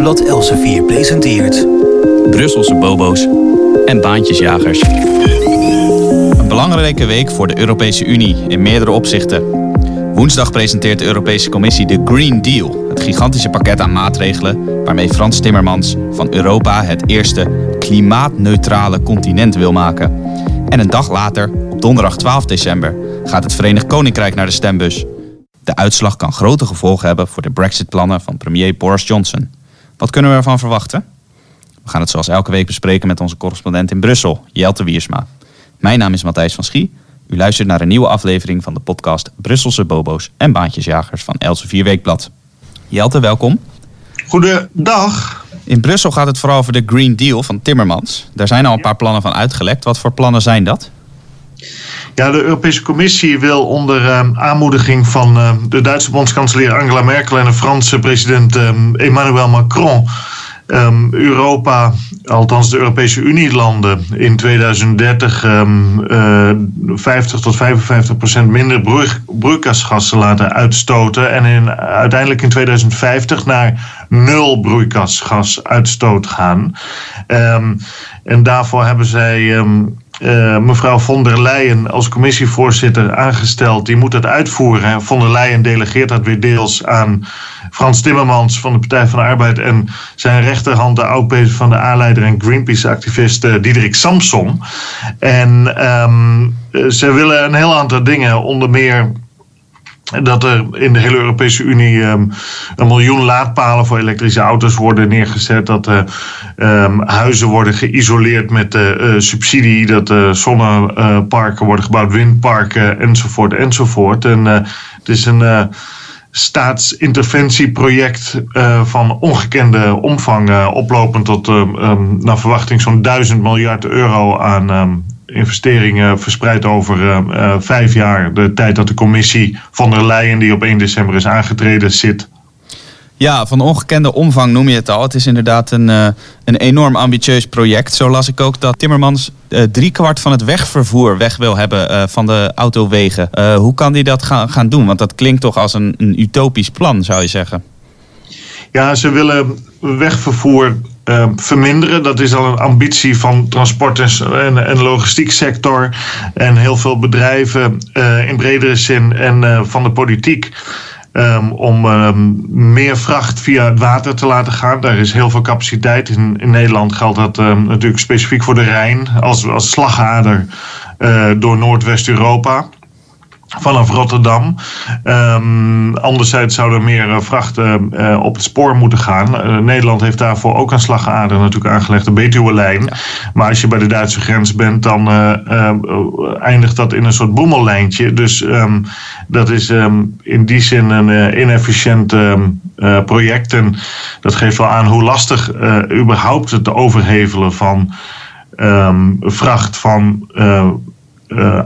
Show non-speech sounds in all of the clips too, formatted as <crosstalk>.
Weekblad Elsevier presenteert... Brusselse bobo's en baantjesjagers. Een belangrijke week voor de Europese Unie in meerdere opzichten. Woensdag presenteert de Europese Commissie de Green Deal, het gigantische pakket aan maatregelen waarmee Frans Timmermans van Europa het eerste klimaatneutrale continent wil maken. En een dag later, op donderdag 12 december, gaat het Verenigd Koninkrijk naar de stembus. De uitslag kan grote gevolgen hebben voor de Brexit-plannen van premier Boris Johnson. Wat kunnen we ervan verwachten? We gaan het zoals elke week bespreken met onze correspondent in Brussel, Jelte Wiersma. Mijn naam is Matthijs van Schie. U luistert naar een nieuwe aflevering van de podcast Brusselse Bobo's en Baantjesjagers van Elsevier Weekblad. Jelte, welkom. Goedendag. In Brussel gaat het vooral over de Green Deal van Timmermans. Daar zijn al een paar plannen van uitgelekt. Wat voor plannen zijn dat? Ja, de Europese Commissie wil onder uh, aanmoediging van uh, de Duitse bondskanselier Angela Merkel en de Franse president uh, Emmanuel Macron Europa, althans de Europese Unie-landen, in 2030 um, uh, 50 tot 55 procent minder broeikasgassen laten uitstoten. En in, uiteindelijk in 2050 naar nul broeikasgasuitstoot gaan. En daarvoor hebben zij. Uh, mevrouw von der Leyen als commissievoorzitter aangesteld. Die moet het uitvoeren. Von der Leyen delegeert dat weer deels aan Frans Timmermans van de Partij van de Arbeid en zijn rechterhand, de oud van de A-leider en Greenpeace-activist uh, Diederik Samson. En um, ze willen een heel aantal dingen, onder meer dat er in de hele Europese Unie um, een miljoen laadpalen voor elektrische auto's worden neergezet. Dat uh, huizen worden geïsoleerd met uh, subsidie. Dat zonneparken worden gebouwd, windparken enzovoort enzovoort. En het is een staatsinterventieproject van ongekende omvang, oplopend tot um, naar verwachting zo'n duizend miljard euro aan investeringen verspreid over uh, vijf jaar. De tijd dat de commissie van der Leyen, die op 1 december is aangetreden, zit. Ja, van ongekende omvang noem je het al. Het is inderdaad een, uh, een enorm ambitieus project. Zo las ik ook dat Timmermans driekwart van het wegvervoer weg wil hebben van de autowegen. hoe kan hij dat gaan, gaan doen? Want dat klinkt toch als een, een utopisch plan, zou je zeggen. Ja, ze willen wegvervoer uh, verminderen. Dat is al een ambitie van transport- en, en logistiek sector. En heel veel bedrijven uh, in bredere zin en uh, van de politiek. Um, om um, meer vracht via het water te laten gaan. Daar is heel veel capaciteit. In, in Nederland geldt dat natuurlijk specifiek voor de Rijn als, als slagader uh, door Noordwest-Europa vanaf Rotterdam. Um, anderzijds zou er meer uh, vrachten uh, op het spoor moeten gaan. Uh, Nederland heeft daarvoor ook een slagader natuurlijk aangelegd, de Betuwe-lijn. Ja. Maar als je bij de Duitse grens bent, dan eindigt dat in een soort boemellijntje. Dus um, dat is um, in die zin een inefficiënt project. En dat geeft wel aan hoe lastig überhaupt het overhevelen van vracht van uh,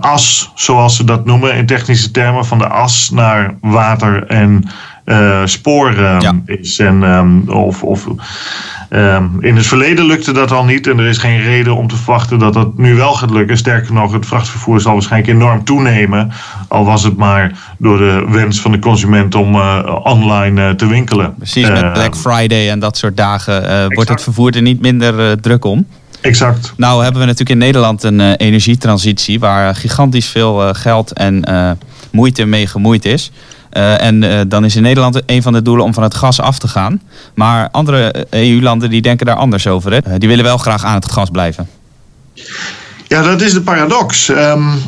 as, zoals ze dat noemen in technische termen, van de as naar water en uh, spoor um, ja. is. En, um, of, of um, in het verleden lukte dat al niet en er is geen reden om te verwachten dat dat nu wel gaat lukken. Sterker nog, het vrachtvervoer zal waarschijnlijk enorm toenemen, al was het maar door de wens van de consument om uh, online te winkelen. Precies, met Black Friday en dat soort dagen wordt het vervoer er niet minder druk om. Exact. Nou hebben we natuurlijk in Nederland een uh, energietransitie waar gigantisch veel uh, geld en uh, moeite mee gemoeid is. en dan is in Nederland een van de doelen om van het gas af te gaan. Maar andere EU-landen die denken daar anders over. Hè? die willen wel graag aan het gas blijven. Ja, dat is de paradox. Um,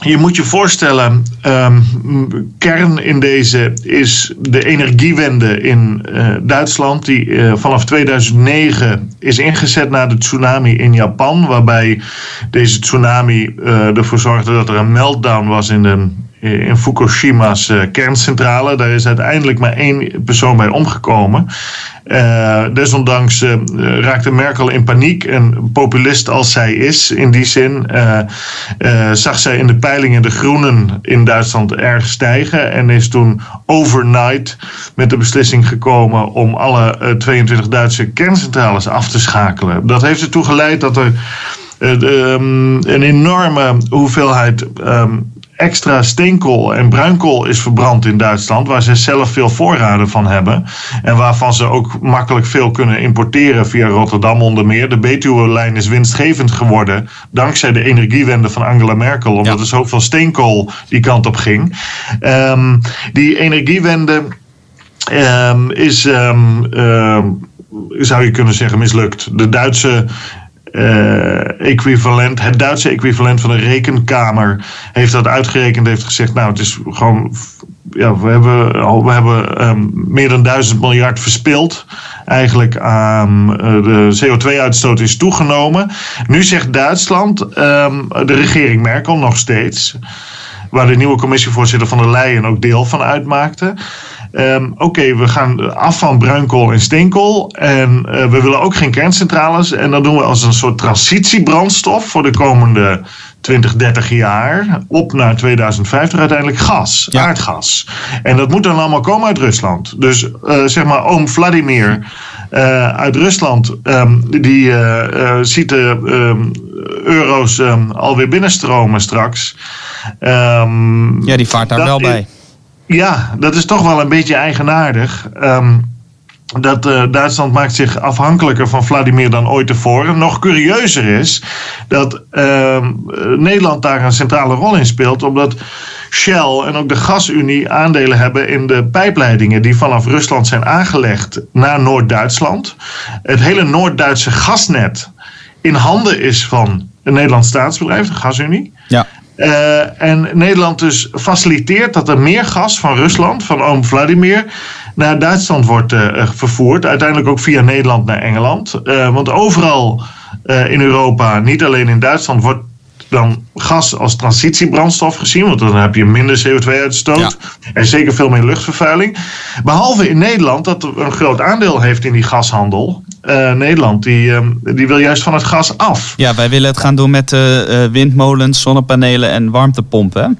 je moet je voorstellen, um, kern in deze is de energiewende in uh, Duitsland, die uh, vanaf 2009 is ingezet na de tsunami in Japan, waarbij deze tsunami uh, ervoor zorgde dat er een meltdown was in de in Fukushima's uh, kerncentrale. Daar is uiteindelijk maar één persoon bij omgekomen. Uh, desondanks raakte Merkel in paniek. En populist als zij is, in die zin, zag zij in de peilingen de groenen in Duitsland erg stijgen. En is toen overnight met de beslissing gekomen om alle 22 Duitse kerncentrales af te schakelen. Dat heeft ertoe geleid dat er um, een enorme hoeveelheid. Um, extra steenkool en bruinkool is verbrand in Duitsland, waar ze zelf veel voorraden van hebben en waarvan ze ook makkelijk veel kunnen importeren via Rotterdam onder meer. De Betuwe-lijn is winstgevend geworden dankzij de energiewende van Angela Merkel, omdat ja. er zoveel steenkool die kant op ging. Um, die energiewende um, is, um, zou je kunnen zeggen, mislukt. De Duitse uh, equivalent, het Duitse equivalent van de rekenkamer heeft dat uitgerekend, heeft gezegd, nou het is gewoon, ja, we hebben, we hebben um, meer dan duizend miljard verspild. Eigenlijk aan uh, de CO2-uitstoot is toegenomen. Nu zegt Duitsland, um, de regering Merkel nog steeds, waar de nieuwe commissievoorzitter van der Leyen ook deel van uitmaakte. Um, Oké, we gaan af van bruinkool en steenkool. En uh, we willen ook geen kerncentrales. En dat doen we als een soort transitiebrandstof voor de komende 20, 30 jaar. Op naar 2050 uiteindelijk gas, ja. aardgas. En dat moet dan allemaal komen uit Rusland. Dus uh, zeg maar, oom Vladimir. Uh, uit Rusland, um, die ziet de um, euro's alweer binnenstromen straks. ja, die vaart daar wel bij. Ja, dat is toch wel een beetje eigenaardig. Um, dat uh, Duitsland maakt zich afhankelijker van Vladimir dan ooit tevoren. Nog curieuzer is dat uh, Nederland daar een centrale rol in speelt, omdat Shell en ook de Gasunie aandelen hebben in de pijpleidingen die vanaf Rusland zijn aangelegd naar Noord-Duitsland. Het hele Noord-Duitse gasnet in handen is van een Nederlands staatsbedrijf, de Gasunie. Ja. Uh, en Nederland dus faciliteert dat er meer gas van Rusland, van oom Vladimir, naar Duitsland wordt uh, vervoerd. Uiteindelijk ook via Nederland naar Engeland. Uh, want overal in Europa, niet alleen in Duitsland, wordt dan gas als transitiebrandstof gezien. Want dan heb je minder CO2-uitstoot. Ja. En zeker veel meer luchtvervuiling. Behalve in Nederland, dat een groot aandeel heeft in die gashandel. Uh, Nederland, die, uh, die wil juist van het gas af. Ja, wij willen het gaan doen met uh, windmolens, zonnepanelen en warmtepompen.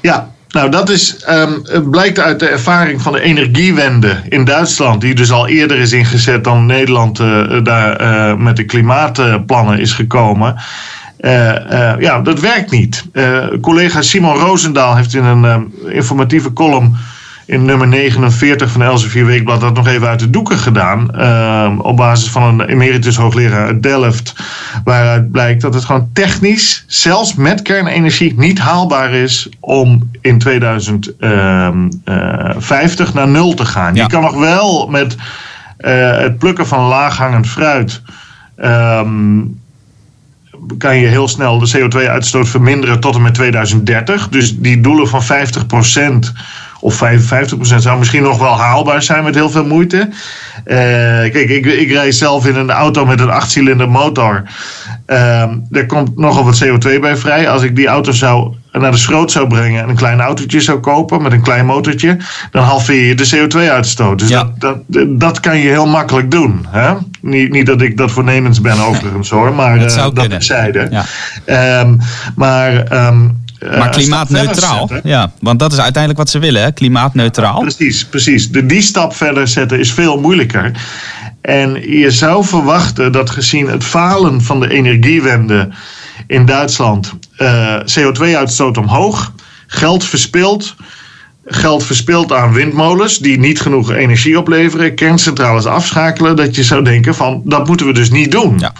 Ja, nou, dat is, um, blijkt uit de ervaring van de energiewende in Duitsland, die dus al eerder is ingezet dan Nederland daar met de klimaatplannen is gekomen. ja, dat werkt niet. collega Simon Roosendaal heeft in een informatieve column in nummer 49 van Elsevier Weekblad dat nog even uit de doeken gedaan. Uh, op basis van een emeritus hoogleraar uit Delft. Waaruit blijkt dat het gewoon technisch, zelfs met kernenergie, niet haalbaar is om in 2050 ehm, naar nul te gaan. Ja. Je kan nog wel met uh, het plukken van laaghangend fruit. Um, kan je heel snel de CO2-uitstoot verminderen tot en met 2030. Dus die doelen van 50 procent of 55% zou misschien nog wel haalbaar zijn met heel veel moeite. Uh, kijk, ik, ik rij zelf in een auto met een achtcilinder motor. Uh, er komt nogal wat CO2 bij vrij. Als ik die auto zou naar de schroot zou brengen en een klein autootje zou kopen met een klein motortje, dan halveer je de CO2-uitstoot. Dus ja. dat, dat, dat kan je heel makkelijk doen. Hè? Niet, niet dat ik dat voornemens ben overigens hoor, maar <laughs> dat, uh, dat. Ja. Um, maar um, eh, maar klimaatneutraal. Ja, want dat is uiteindelijk wat ze willen, hè? klimaatneutraal. precies, precies. De, die stap verder zetten is veel moeilijker. En je zou verwachten dat gezien het falen van de energiewende in Duitsland uh, CO2-uitstoot omhoog, geld verspild geld verspild aan windmolens die niet genoeg energie opleveren, kerncentrales afschakelen, dat je zou denken van dat moeten we dus niet doen. Ja.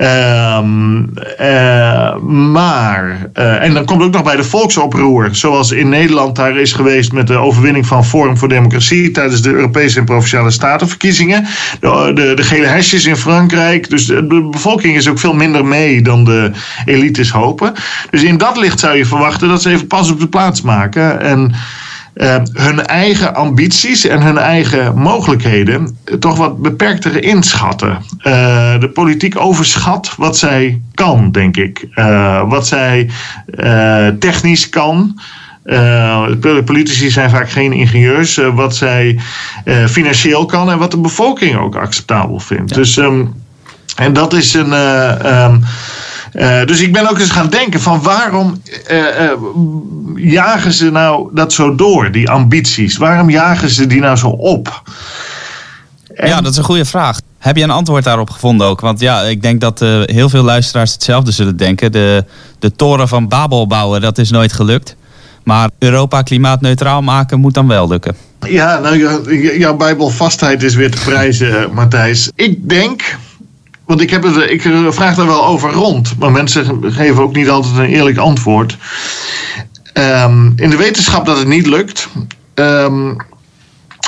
Um, uh, maar, uh, en dan komt ook nog bij de volksoproer, zoals in Nederland daar is geweest met de overwinning van Forum voor Democratie tijdens de Europese en Provinciale Statenverkiezingen. De, de, gele hesjes in Frankrijk. Dus de, de, bevolking is ook veel minder mee dan de elites hopen. Dus in dat licht zou je verwachten dat ze even pas op de plaats maken. En uh, hun eigen ambities en hun eigen mogelijkheden toch wat beperkter inschatten. Uh, de politiek overschat wat zij kan, denk ik. Uh, wat zij technisch kan. politici zijn vaak geen ingenieurs. wat zij financieel kan en wat de bevolking ook acceptabel vindt. Dus, um, en dat is een. Um, uh, dus ik ben ook eens gaan denken van waarom uh, uh, jagen ze nou dat zo door, die ambities? Waarom jagen ze die nou zo op? En... Ja, dat is een goede vraag. Heb je een antwoord daarop gevonden ook? Want ja, ik denk dat heel veel luisteraars hetzelfde zullen denken. De, de toren van Babel bouwen, dat is nooit gelukt. Maar Europa klimaatneutraal maken moet dan wel lukken. Ja, nou, jouw bijbelvastheid is weer te prijzen, Matthijs. Ik denk, want ik, heb het, ik vraag daar wel over rond, maar mensen geven ook niet altijd een eerlijk antwoord. Ehm, in de wetenschap dat het niet lukt. Ehm,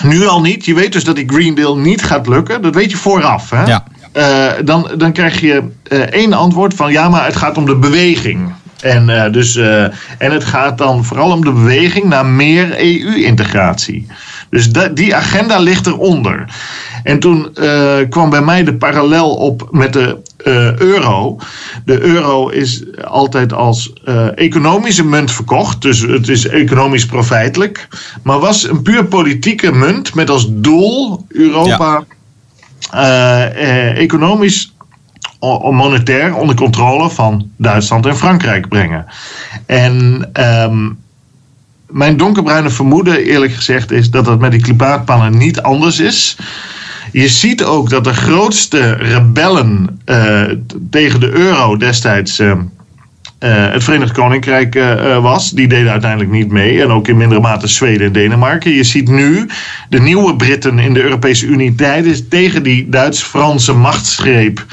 nu al niet. Je weet dus dat die Green Deal niet gaat lukken. Dat weet je vooraf. Hè? Ja. Uh, dan, dan krijg je uh, één antwoord van ja, maar het gaat om de beweging. En, uh, dus, en het gaat dan vooral om de beweging naar meer EU-integratie. Dus die agenda ligt eronder. En toen uh, kwam bij mij de parallel op met de uh, euro. De euro is altijd als uh, economische munt verkocht. Dus het is economisch profijtelijk. Maar was een puur politieke munt met als doel Europa ja. economisch monetair onder controle van Duitsland en Frankrijk brengen. En um, mijn donkerbruine vermoeden, eerlijk gezegd, is dat dat met die klimaatplannen niet anders is. Je ziet ook dat de grootste rebellen uh, tegen de euro destijds. Uh, uh, het Verenigd Koninkrijk was. Die deden uiteindelijk niet mee. En ook in mindere mate Zweden en Denemarken. Je ziet nu de nieuwe Britten in de Europese Unie tijdens, tegen die Duits-Franse machtsgreep.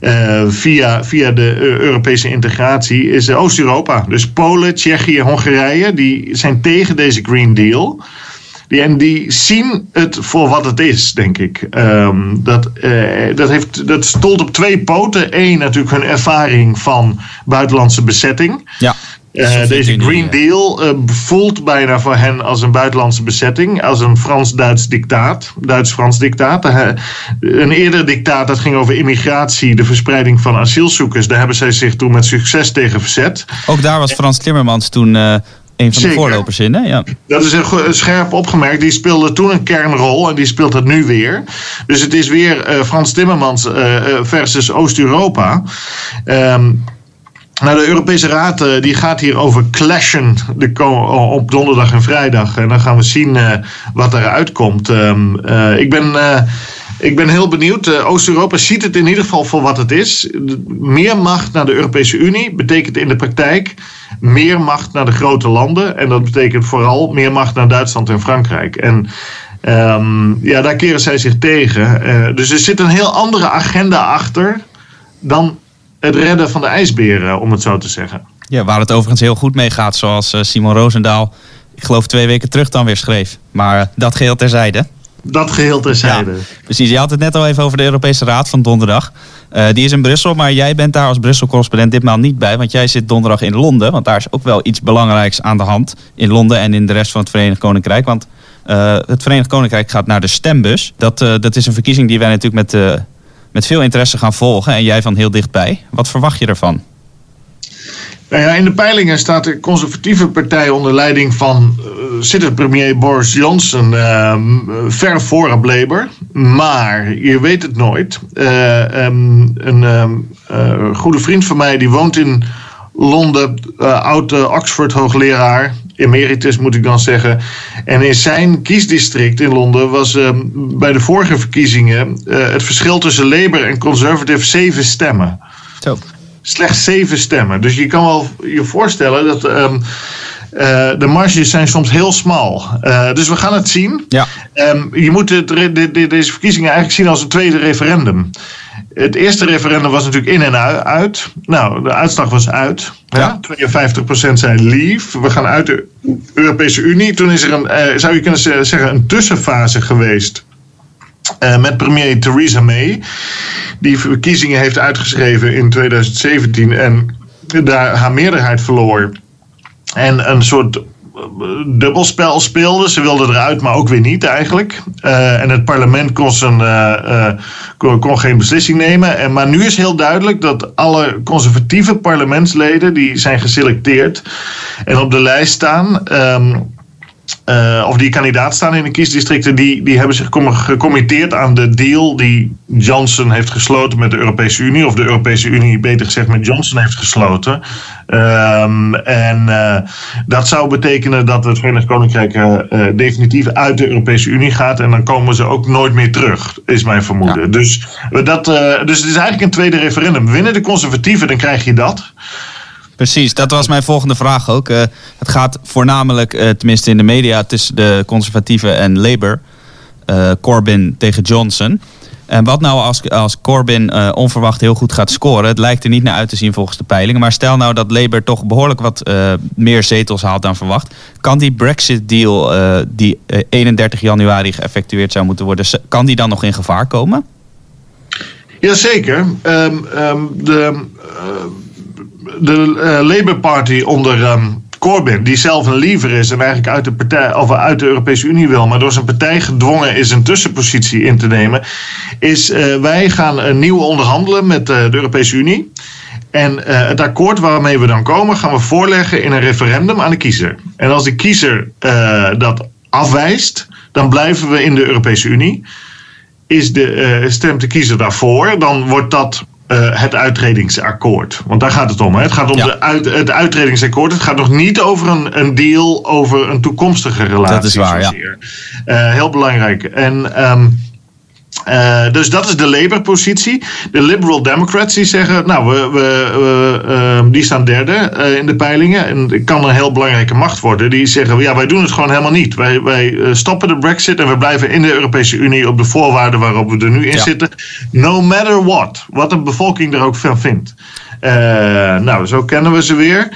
Uh, via, via de Europese integratie is Oost-Europa. Dus Polen, Tsjechië, Hongarije, die zijn tegen deze Green Deal. Die, en die zien het voor wat het is, denk ik. Um, dat, uh, dat, heeft, dat stolt op twee poten. Eén, natuurlijk hun ervaring van buitenlandse bezetting. Ja. Uh, deze Green Deal uh, voelt bijna voor hen als een buitenlandse bezetting, als een Frans-Duits dictaat, Duits-Frans dictaat. Uh, een eerder dictaat dat ging over immigratie, de verspreiding van asielzoekers. Daar hebben zij zich toen met succes tegen verzet. Ook daar was Frans Timmermans toen een van Zeker. de voorlopers in. Hè? Ja. Dat is een scherp opgemerkt. Die speelde toen een kernrol en die speelt het nu weer. Dus het is weer uh, Frans Timmermans uh, versus Oost-Europa. Um, nou, de Europese Raad uh, die gaat hierover clashen de op donderdag en vrijdag. En dan gaan we zien uh, wat eruit komt. Um, uh, ik ben. ik ben heel benieuwd. Oost-Europa ziet het in ieder geval voor wat het is. Meer macht naar de Europese Unie betekent in de praktijk meer macht naar de grote landen. En dat betekent vooral meer macht naar Duitsland en Frankrijk. En um, ja, daar keren zij zich tegen. dus er zit een heel andere agenda achter dan het redden van de ijsberen, om het zo te zeggen. Ja, waar het overigens heel goed mee gaat, zoals eh, Simon Roosendaal, ik geloof twee weken terug dan weer schreef. Maar eh, dat geheel terzijde. Dat geheel terzijde. Ja, precies, je had het net al even over de Europese Raad van donderdag. Uh, die is in Brussel, maar jij bent daar als Brussel-correspondent ditmaal niet bij. Want jij zit donderdag in Londen. Want daar is ook wel iets belangrijks aan de hand. In Londen en in de rest van het Verenigd Koninkrijk. Want uh, het Verenigd Koninkrijk gaat naar de stembus. Dat, uh, dat is een verkiezing die wij natuurlijk met met veel interesse gaan volgen en jij van heel dichtbij. Wat verwacht je ervan? Nou ja, in de peilingen staat de conservatieve partij onder leiding van uh, zittend premier Boris Johnson uh, ver voor op Labour. Maar je weet het nooit. Uh, um, een ehm, goede vriend van mij die woont in Londen, oude Oxford hoogleraar emeritus moet ik dan zeggen. En in zijn kiesdistrict in Londen was uh, bij de vorige verkiezingen uh, het verschil tussen Labour en Conservative zeven stemmen. Zo. Slechts zeven stemmen. Dus je kan wel je voorstellen dat. Um, uh, de marges zijn soms heel smal. Uh, dus we gaan het zien. Ja. Um, je moet het, de, de, deze verkiezingen eigenlijk zien als een tweede referendum. Het eerste referendum was natuurlijk in en uit. Nou, de uitslag was uit. Ja. 52% zei leave. We gaan uit de Europese Unie. Toen is er een, uh, zou je kunnen zeggen, een tussenfase geweest. Uh, met premier Theresa May. Die verkiezingen heeft uitgeschreven in 2017 en daar haar meerderheid verloor. En een soort dubbelspel speelden. Ze wilden eruit, maar ook weer niet eigenlijk. Uh, en het parlement kon, zijn, uh, uh, kon, geen beslissing nemen. En, maar nu is heel duidelijk dat alle conservatieve parlementsleden... die zijn geselecteerd en op de lijst staan... Um, uh, of die kandidaat staan in de kiesdistricten, die, die hebben zich gecommitteerd aan de deal die Johnson heeft gesloten met de Europese Unie, of de Europese Unie beter gezegd met Johnson heeft gesloten. Um, en uh, dat zou betekenen dat het Verenigd Koninkrijk uh, definitief uit de Europese Unie gaat en dan komen ze ook nooit meer terug, is mijn vermoeden. Ja. Dus, dat, dus het is eigenlijk een tweede referendum. Winnen de conservatieven, dan krijg je dat. Precies, dat was mijn volgende vraag ook. Uh, het gaat voornamelijk, uh, tenminste in de media, tussen de conservatieven en Labour. Uh, Corbyn tegen Johnson. En wat nou als, als Corbyn onverwacht heel goed gaat scoren? Het lijkt er niet naar uit te zien volgens de peilingen. Maar stel nou dat Labour toch behoorlijk wat meer zetels haalt dan verwacht. Kan die Brexit-deal die 31 januari geëffectueerd zou moeten worden... kan die dan nog in gevaar komen? Jazeker. Um, de de Labour Party onder... Um, Corbyn, die zelf een liever is en eigenlijk uit de, partij, of uit de Europese Unie wil, maar door zijn partij gedwongen is een tussenpositie in te nemen, is uh, wij gaan uh, nieuw onderhandelen met uh, de Europese Unie. En het akkoord waarmee we dan komen, gaan we voorleggen in een referendum aan de kiezer. En als de kiezer dat afwijst, dan blijven we in de Europese Unie. Is de, stemt de kiezer daarvoor, dan wordt dat uh, het uitredingsakkoord. Want daar gaat het om. Hè? Het gaat om ja. de uit, het uitredingsakkoord. Het gaat nog niet over een, een deal over een toekomstige relatie. Dat is waar, ja. Uh, heel belangrijk. En um, uh, dus dat is de Labour-positie. De Liberal Democrats die zeggen, nou, we, we, we uh, die staan derde uh, in de peilingen. En het kan een heel belangrijke macht worden. Die zeggen, ja, wij doen het gewoon helemaal niet. Wij, wij stoppen de Brexit en we blijven in de Europese Unie op de voorwaarden waarop we er nu in ja. zitten. No matter what. Wat de bevolking er ook van vindt. Uh, nou, zo kennen we ze weer.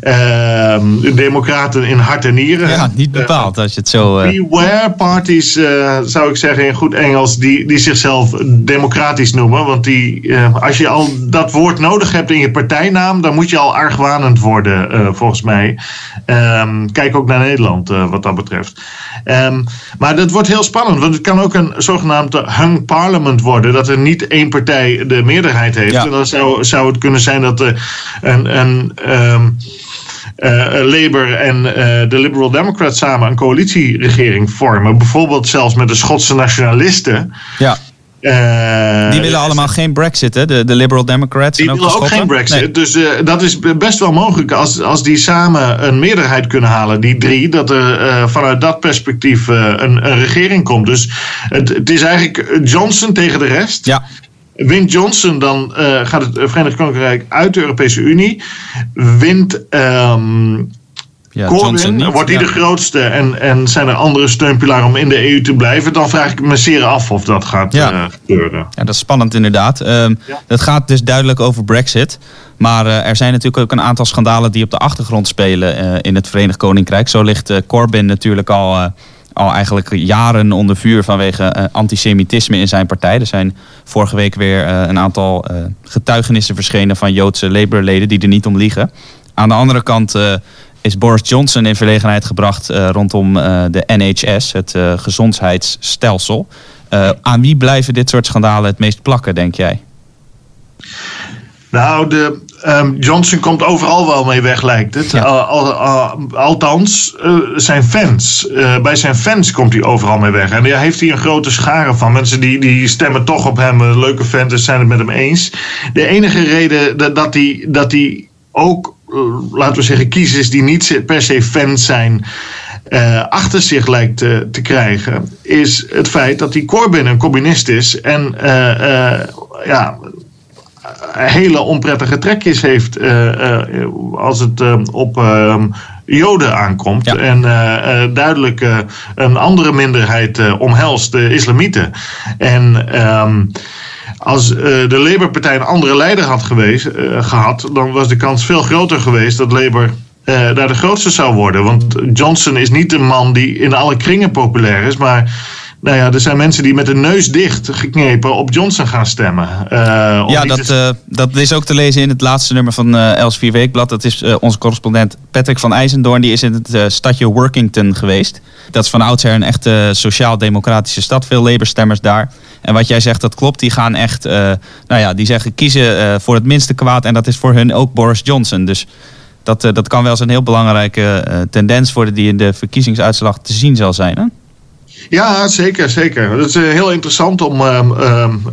Uh, democraten in hart en nieren. Ja, niet bepaald uh, als je het zo... Beware parties, zou ik zeggen in goed Engels, die, die zichzelf democratisch noemen. Want die, als je al dat woord nodig hebt in je partijnaam, dan moet je al argwanend worden, volgens mij. Um, kijk ook naar Nederland, wat dat betreft. Um, maar dat wordt heel spannend, want het kan ook een zogenaamde hung parliament worden. Dat er niet één partij de meerderheid heeft. Ja. En dan zou, zou het kunnen zijn dat er een. een um, Labour en uh, de Liberal Democrats samen een coalitieregering vormen. Bijvoorbeeld zelfs met de Schotse nationalisten. Ja. Uh, die willen allemaal geen Brexit, hè? De, de Liberal Democrats. Die en ook willen ook geen Brexit. Nee. Dus uh, dat is best wel mogelijk als, als die samen een meerderheid kunnen halen, die drie, dat er uh, vanuit dat perspectief een, een, regering komt. Dus het, het, is eigenlijk Johnson tegen de rest. Ja. Wint Johnson, dan gaat het Verenigd Koninkrijk uit de Europese Unie. Wint. Um, ja, Corbyn, niet, wordt hij ja. de grootste en, en zijn er andere steunpilaren om in de EU te blijven, dan vraag ik me zeer af of dat gaat Ja. uh, gebeuren. Ja, dat is spannend inderdaad. Um. Het gaat dus duidelijk over Brexit. Maar uh, er zijn natuurlijk ook een aantal schandalen die op de achtergrond spelen in het Verenigd Koninkrijk. Zo ligt Corbyn natuurlijk al, al eigenlijk jaren onder vuur vanwege uh, antisemitisme in zijn partij. Er zijn vorige week weer uh, een aantal uh, getuigenissen verschenen van Joodse Labour-leden die er niet om liegen. Aan de andere kant is Boris Johnson in verlegenheid gebracht rondom de NHS, het gezondheidsstelsel. Aan wie blijven dit soort schandalen het meest plakken, denk jij? Nou, de, um, Johnson komt overal wel mee weg, lijkt het. Ja. Al, al, al, althans, uh, zijn fans. Uh, bij zijn fans komt hij overal mee weg. En daar heeft hij een grote schare van. Mensen die, die stemmen toch op hem. Een leuke fans dus zijn het met hem eens. De enige reden dat, dat, hij, dat hij ook, laten we zeggen, kiezers die niet per se fans zijn. Uh, achter zich lijkt te, te, krijgen, is het feit dat die Corbyn een communist is en uh, ja, hele onprettige trekjes heeft uh, als het op Joden aankomt. Ja. En duidelijk een andere minderheid omhelst, de islamieten. En um, als de Labour-partij een andere leider had geweest, gehad, dan was de kans veel groter geweest dat Labour daar de grootste zou worden. Want Johnson is niet een man die in alle kringen populair is, maar nou ja, er zijn mensen die met de neus dicht geknepen op Johnson gaan stemmen. Uh, ja, dat, te... uh, dat is ook te lezen in het laatste nummer van uh, Els Weekblad. Dat is onze correspondent Patrick van IJzendoorn. Die is in het stadje Workington geweest. Dat is van oudsher een echte sociaal-democratische stad. Veel Labour-stemmers daar. En wat jij zegt, dat klopt. Die gaan echt, nou ja, die zeggen kiezen voor het minste kwaad. En dat is voor hun ook Boris Johnson. Dus dat, dat kan wel eens een heel belangrijke tendens worden die in de verkiezingsuitslag te zien zal zijn. Hè? Ja, zeker, zeker. Het is uh, heel interessant om uh,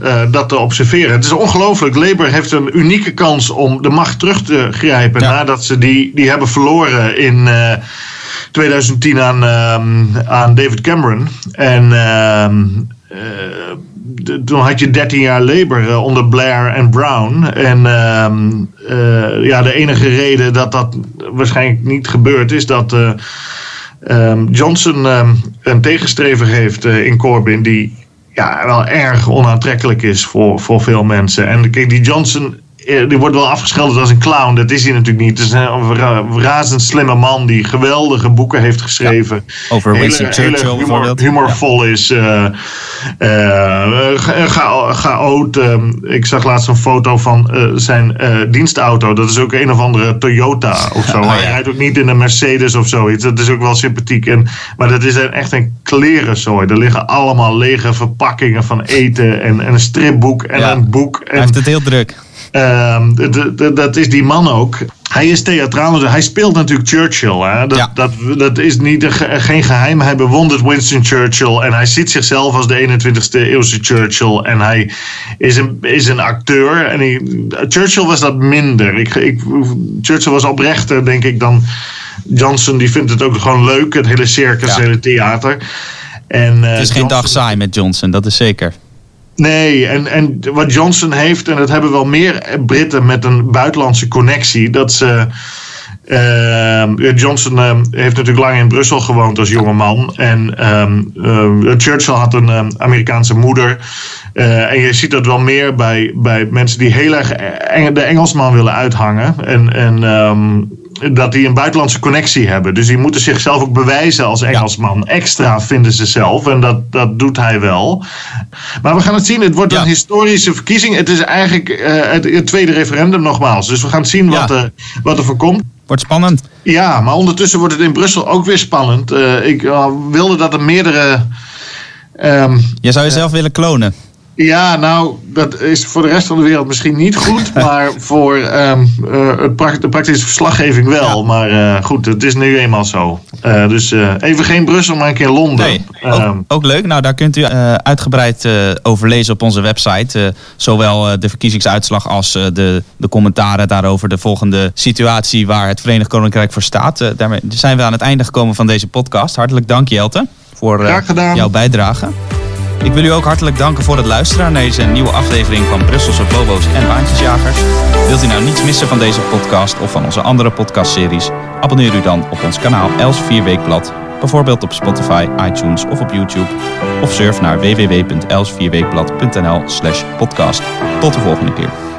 uh, dat te observeren. Het is ongelooflijk. Labour heeft een unieke kans om de macht terug te grijpen ja. nadat ze die, die hebben verloren in 2010 aan, aan David Cameron. En toen had je 13 jaar Labour onder Blair en Brown. En ehm, ja, de enige reden dat dat waarschijnlijk niet gebeurd is dat ehm, Johnson ehm, een tegenstrever heeft in Corbyn die ja, wel erg onaantrekkelijk is voor, voor veel mensen. En kijk, die Johnson eh, die wordt wel afgeschilderd als een clown. Dat is hij natuurlijk niet. Het is een razend slimme man die geweldige boeken heeft geschreven. over Winston Churchill humorvol is. Uh, uh, chaot. Uh, ik zag laatst een foto van zijn dienstauto. Dat is ook een of andere Toyota of zo. Oh, hij rijdt ook niet in een Mercedes of zoiets. Dat is ook wel sympathiek. En, maar dat is echt een klerenzooi. Er liggen allemaal lege verpakkingen van eten en, en een stripboek en een boek. En, hij heeft het heel druk. Ehm, dat is die man ook. Hij is theatraal, hij speelt natuurlijk Churchill. Hè? Dat, dat, dat is niet, geen geheim. Hij bewondert Winston Churchill en hij ziet zichzelf als de 21ste eeuwse Churchill. En hij is een, is een acteur. En hij, Churchill was dat minder. Ik, ik, Churchill was oprechter, denk ik, dan Johnson. Die vindt het ook gewoon leuk, het hele circus, het hele theater. En, uh, het is geen dag saai met Johnson, dat is zeker. Nee, en, en wat Johnson heeft, en dat hebben wel meer Britten met een buitenlandse connectie, dat ze. Uh, Johnson uh, heeft natuurlijk lang in Brussel gewoond als jonge man. En uh, Churchill had een Amerikaanse moeder. Eh, en je ziet dat wel meer bij, bij mensen die heel erg de Engelsman willen uithangen. En, en dat die een buitenlandse connectie hebben. Dus die moeten zichzelf ook bewijzen als Engelsman. Extra vinden ze zelf. En dat, dat doet hij wel. Maar we gaan het zien. Het wordt een historische verkiezing. Het is eigenlijk uh, het, tweede referendum nogmaals. Dus we gaan zien wat, er, wat er voor komt. Wordt spannend. Ja, maar ondertussen wordt het in Brussel ook weer spannend. Uh, ik uh, wilde dat er meerdere. Um, Je zou jezelf willen klonen. Ja, nou, dat is voor de rest van de wereld misschien niet goed. <laughs> maar voor um, uh, het de praktische verslaggeving wel. Maar uh, goed, het is nu eenmaal zo. Uh, dus even geen Brussel, maar een keer Londen. Nee, ook, ehm, ook, leuk. Nou, daar kunt u uitgebreid over lezen op onze website. zowel de verkiezingsuitslag als de, de commentaren daarover. De volgende situatie waar het Verenigd Koninkrijk voor staat. daarmee zijn we aan het einde gekomen van deze podcast. Hartelijk dank, Jelte, voor jouw bijdrage. Ik wil u ook hartelijk danken voor het luisteren naar deze nieuwe aflevering van Brusselse Bobo's en Baantjesjagers. Wilt u nou niets missen van deze podcast of van onze andere podcastseries? Abonneer u dan op ons kanaal Els 4 Weekblad, bijvoorbeeld op Spotify, iTunes of op YouTube. Of surf naar www.els4weekblad.nl slash podcast. Tot de volgende keer.